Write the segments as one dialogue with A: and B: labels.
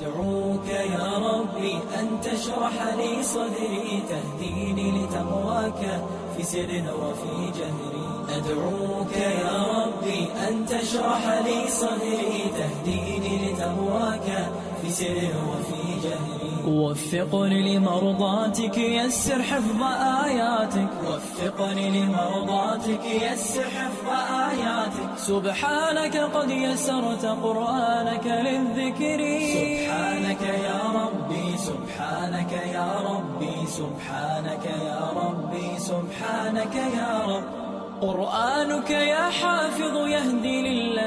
A: أدعوك يا ربي أن تشرح لي صدري تهديني لتقواك في سر وفي جهري. أدعوك يا ربي أن تشرح لي صدري تهديني لتقواك في سر وفي وفقني لمرضاتك يسر حفظ آياتك. وفقني لمرضاتك يسر حفظ آياتك. سبحانك قد يسرت قرآنك للذكر. سبحانك يا ربي سبحانك يا ربي سبحانك يا ربي سبحانك يا رب. قرآنك يا حافظ يهدي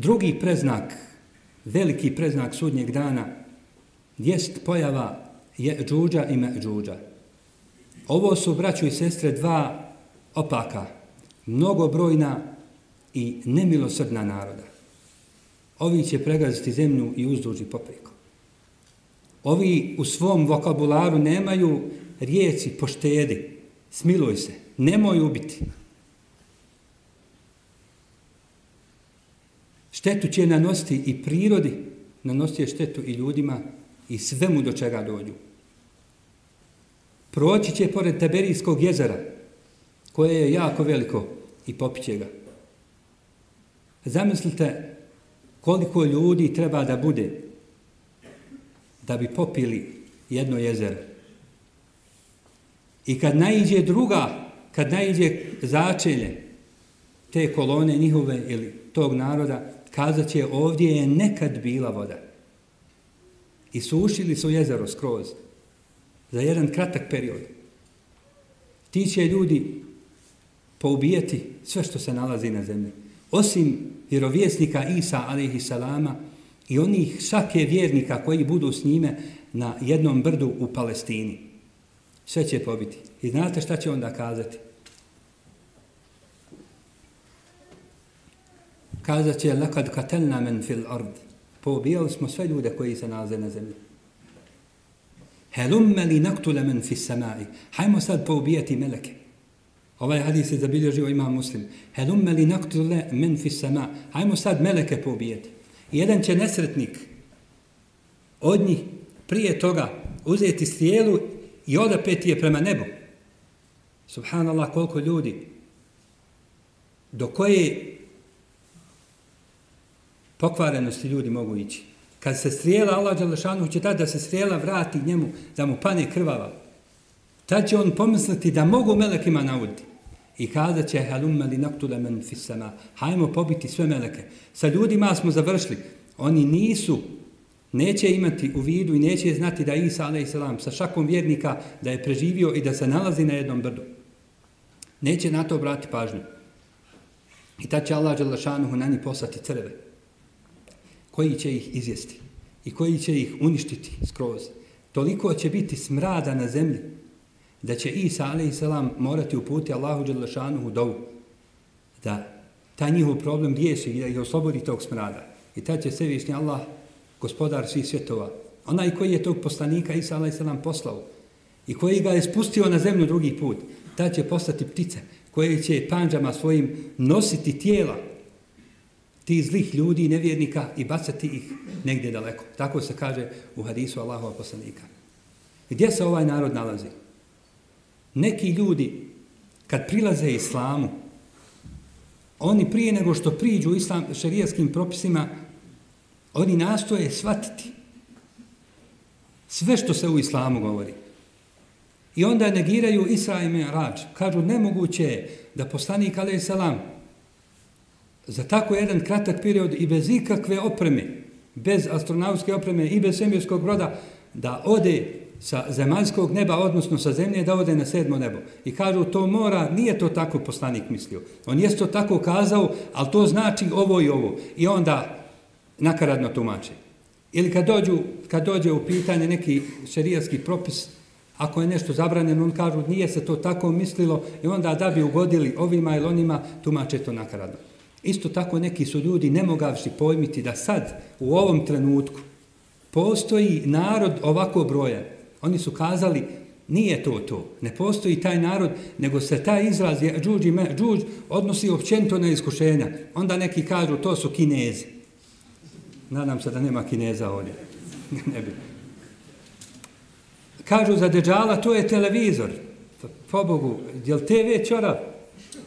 B: Drugi preznak, veliki preznak sudnjeg dana, jest pojava je džuđa i međuđa. Ovo su, braću i sestre, dva opaka, mnogobrojna i nemilosrdna naroda. Ovi će pregaziti zemlju i uzduži popreko. Ovi u svom vokabularu nemaju riječi poštedi, smiluj se, nemoj ubiti. Štetu će nanositi i prirodi, nanositi je štetu i ljudima i svemu do čega dođu. Proći će pored Taberijskog jezera, koje je jako veliko i popiće ga. Zamislite koliko ljudi treba da bude da bi popili jedno jezero. I kad naiđe druga, kad naiđe začelje te kolone njihove ili tog naroda, kazat će ovdje je nekad bila voda. I sušili su jezero skroz za jedan kratak period. Ti će ljudi poubijati sve što se nalazi na zemlji. Osim vjerovjesnika Isa, alaihi salama, i onih šake vjernika koji budu s njime na jednom brdu u Palestini. Sve će pobiti. I znate šta će onda kazati? Kazat će, lakad katelna men fil ard. Poubijali smo sve ljude koji se nalaze na zemlji. Helumme li naktule men fis samai. Hajmo sad poubijati meleke. Ovaj hadis je zabilježio imam muslim. Helumme li naktule men fis sama. Hajmo sad meleke poubijati. Jedan će nesretnik od njih prije toga uzeti strijelu i odapeti je prema nebu. Subhanallah, koliko ljudi do koje pokvarenosti ljudi mogu ići. Kad se strijela, Allah Đalešanu će tada da se strijela vrati njemu, da mu pane krvava. Tad će on pomisliti da mogu melekima nauditi. I kada će halumma li naktule men fissama, hajmo pobiti sve meleke. Sa ljudima smo završili. Oni nisu, neće imati u vidu i neće znati da Isa a.s. sa šakom vjernika da je preživio i da se nalazi na jednom brdu. Neće na to obrati pažnju. I tad će Allah Đalašanuhu na njih poslati crve koji će ih izjesti i koji će ih uništiti skroz. Toliko će biti smrada na zemlji da će Isa a.s. morati uputi Allahu Đalašanuhu dovu da ta njihov problem riješi i da ih oslobodi tog smrada. I tad će svevišnji Allah, gospodar svih svjetova, onaj koji je tog poslanika Isa a.s. poslao i koji ga je spustio na zemlju drugi put, ta će postati ptice koje će panđama svojim nositi tijela ti zlih ljudi, nevjernika i bacati ih negdje daleko. Tako se kaže u hadisu Allahova poslanika. Gdje se ovaj narod nalazi? Neki ljudi, kad prilaze islamu, oni prije nego što priđu islam šarijaskim propisima, oni nastoje shvatiti sve što se u islamu govori. I onda negiraju Isra i Me'rađ. Kažu, nemoguće je da poslanik, alaih salam, za tako jedan kratak period i bez ikakve opreme, bez astronautske opreme i bez svemirskog broda, da ode sa zemaljskog neba, odnosno sa zemlje, da ode na sedmo nebo. I kažu, to mora, nije to tako poslanik mislio. On je to tako kazao, ali to znači ovo i ovo. I onda nakaradno tumače. Ili kad, dođu, kad dođe u pitanje neki šerijatski propis, ako je nešto zabranjeno, on kažu nije se to tako mislilo i onda da bi ugodili ovima ili onima, tumače to nakaradno. Isto tako neki su ljudi nemogavši pojmiti da sad, u ovom trenutku, postoji narod ovako broja. Oni su kazali, nije to to, ne postoji taj narod, nego se taj izraz je džuđ i me, džuđ odnosi općento na iskušenja. Onda neki kažu, to su kinezi. Nadam se da nema kineza ovdje. ne bi. Kažu za deđala, to je televizor. Pa, po Bogu, je li TV čorav?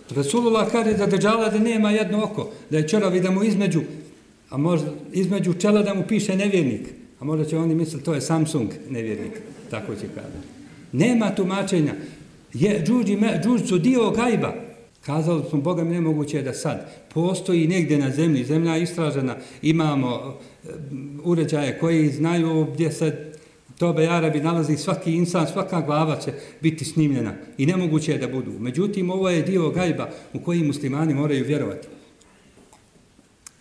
B: Rasulullah kaže da deđala da nema jedno oko, da je čorav i da mu između, a možda između čela da mu piše nevjernik. A možda će oni misliti, to je Samsung nevjernik. Tako će kada. Nema tumačenja. Je, džuđi, me, džuđ su dio gajba. Kazali smo, Boga mi nemoguće da sad postoji negdje na zemlji, zemlja je istražena, imamo e, uređaje koji znaju gdje se Tobe Arabi nalazi svaki insan, svaka glava će biti snimljena i nemoguće je da budu. Međutim, ovo je dio gajba u koji muslimani moraju vjerovati.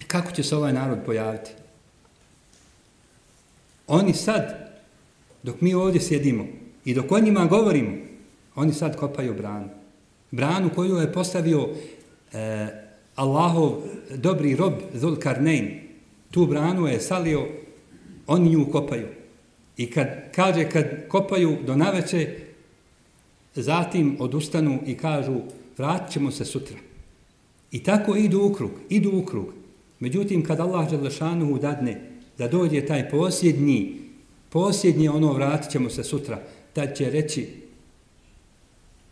B: Kako će se ovaj narod pojaviti? Oni sad, dok mi ovdje sjedimo i dok o njima govorimo, oni sad kopaju branu. Branu koju je postavio e, Allahov dobri rob Zulkarnein. Tu branu je salio, oni nju kopaju. I kad kaže, kad kopaju do naveće, zatim odustanu i kažu, vratit ćemo se sutra. I tako idu u krug, idu u krug. Međutim, kad Allah Đalešanu dadne da dođe taj posljednji, posljednji ono, vratit ćemo se sutra, tad će reći,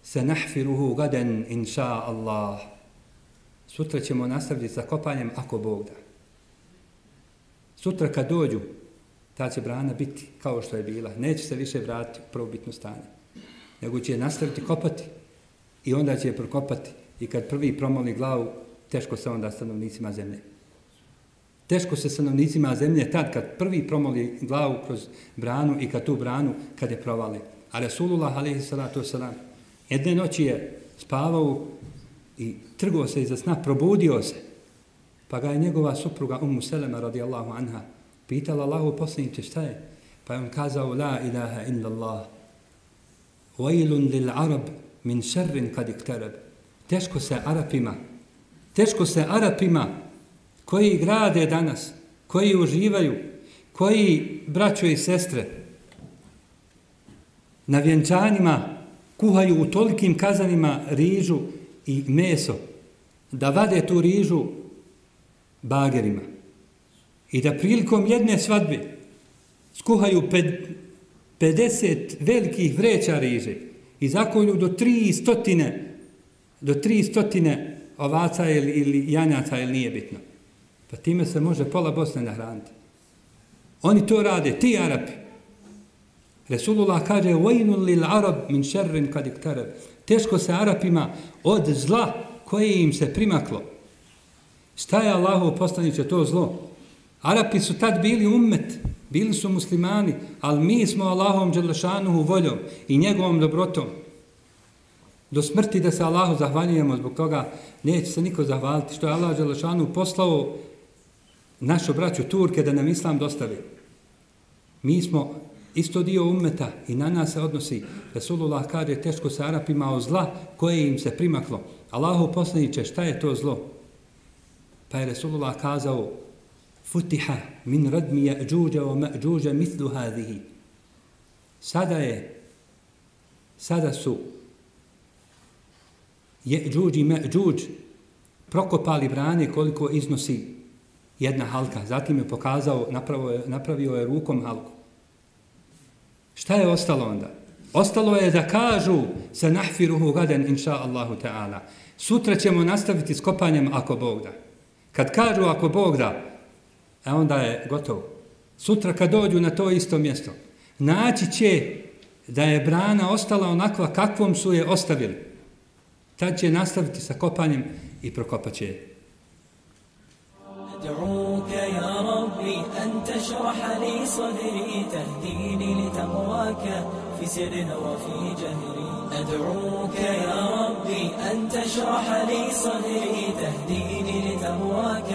B: se nahfiruhu gaden, inša Allah. Sutra ćemo nastaviti sa kopanjem, ako Bog da. Sutra kad dođu, ta će brana biti kao što je bila. Neće se više vratiti u prvobitno stanje. Nego će nastaviti kopati i onda će je prokopati. I kad prvi promoli glavu, teško se onda stanovnicima zemlje. Teško se stanovnicima zemlje tad kad prvi promoli glavu kroz branu i kad tu branu kad je provali. A Resulullah alaihi salatu wasalam jedne noći je spavao i trgao se iza sna, probudio se. Pa ga je njegova supruga Ummu Selema radijallahu anha Pitala Allahu poslaniče šta je? Pa je on kazao la ilaha illa Allah. Vajlun lil Arab min šerrin kad iktarab. Teško se Arapima, teško se Arapima koji grade danas, koji uživaju, koji braćo i sestre na vjenčanima kuhaju u tolikim kazanima rižu i meso, da vade tu rižu bagerima I da prilikom jedne svadbe skuhaju 50 velikih vreća riže i zakolju do 300 do 300 ovaca ili, ili janjaca ili nije bitno. Pa time se može pola Bosne nahraniti. Oni to rade, ti Arapi. Resulullah kaže وَيْنُ لِلْعَرَبْ مِنْ شَرِّنْ كَدْ اِكْتَرَبْ Teško se Arapima od zla koje im se primaklo. Šta je Allahu poslaniče to zlo? Arapi su tad bili ummet, bili su muslimani, ali mi smo Allahom Đelešanuhu voljom i njegovom dobrotom. Do smrti da se Allahu zahvaljujemo zbog toga, neće se niko zahvaliti što je Allah Đelešanuhu poslao našu braću Turke da nam Islam dostavi. Mi smo isto dio ummeta i na nas se odnosi. Resulullah kaže teško sa Arapima o zla koje im se primaklo. Allahu poslaniće šta je to zlo? Pa je Resulullah kazao futiha min radmi ja'đuđa wa ma'đuđa mitlu hadihi. Sada je, sada su ja'đuđ i ma'đuđ prokopali brane koliko iznosi jedna halka. Zatim je pokazao, napravo, je, napravio je rukom halku. Šta je ostalo onda? Ostalo je da kažu se nahfiruhu gaden inša Allahu ta'ala. Sutra ćemo nastaviti s kopanjem ako Bog da. Kad kažu ako Bog da, a onda je gotovo. Sutra kad dođu na to isto mjesto, naći će da je brana ostala onakva kakvom su je ostavili. Tad će nastaviti sa kopanjem i prokopat će je. أدعوك يا ربي أن تشرح لي صدري تهديني لتقواك في سر وفي جهري أدعوك يا ربي أن تشرح لي صدري تهديني لتقواك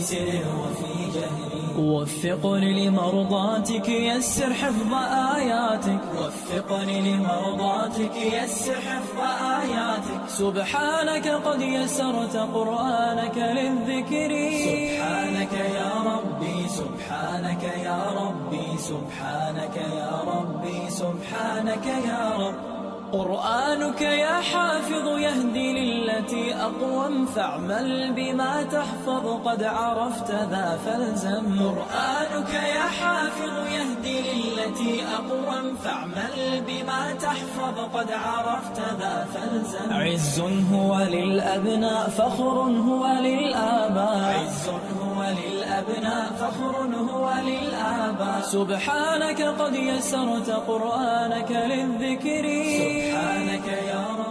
A: سر وفي جهر وفقني لمرضاتك يسر حفظ آياتك. وفقني لمرضاتك يسر حفظ آياتك. سبحانك قد يسرت قرآنك للذكر. سبحانك يا ربي سبحانك يا ربي سبحانك يا ربي سبحانك يا رب. قرآنك يا حافظ يهدي للتي أقوم فاعمل بما تحفظ قد عرفت ذا فالزم قرآنك يا حافظ يهدي للتي أقوم فاعمل بما تحفظ قد عرفت ذا فالزم. عز هو للأبناء فخر هو للآباء. عز هو للأبناء فخر هو للآباء. سبحانك قد يسرت قرآنك للذكر. سبحانك يا رب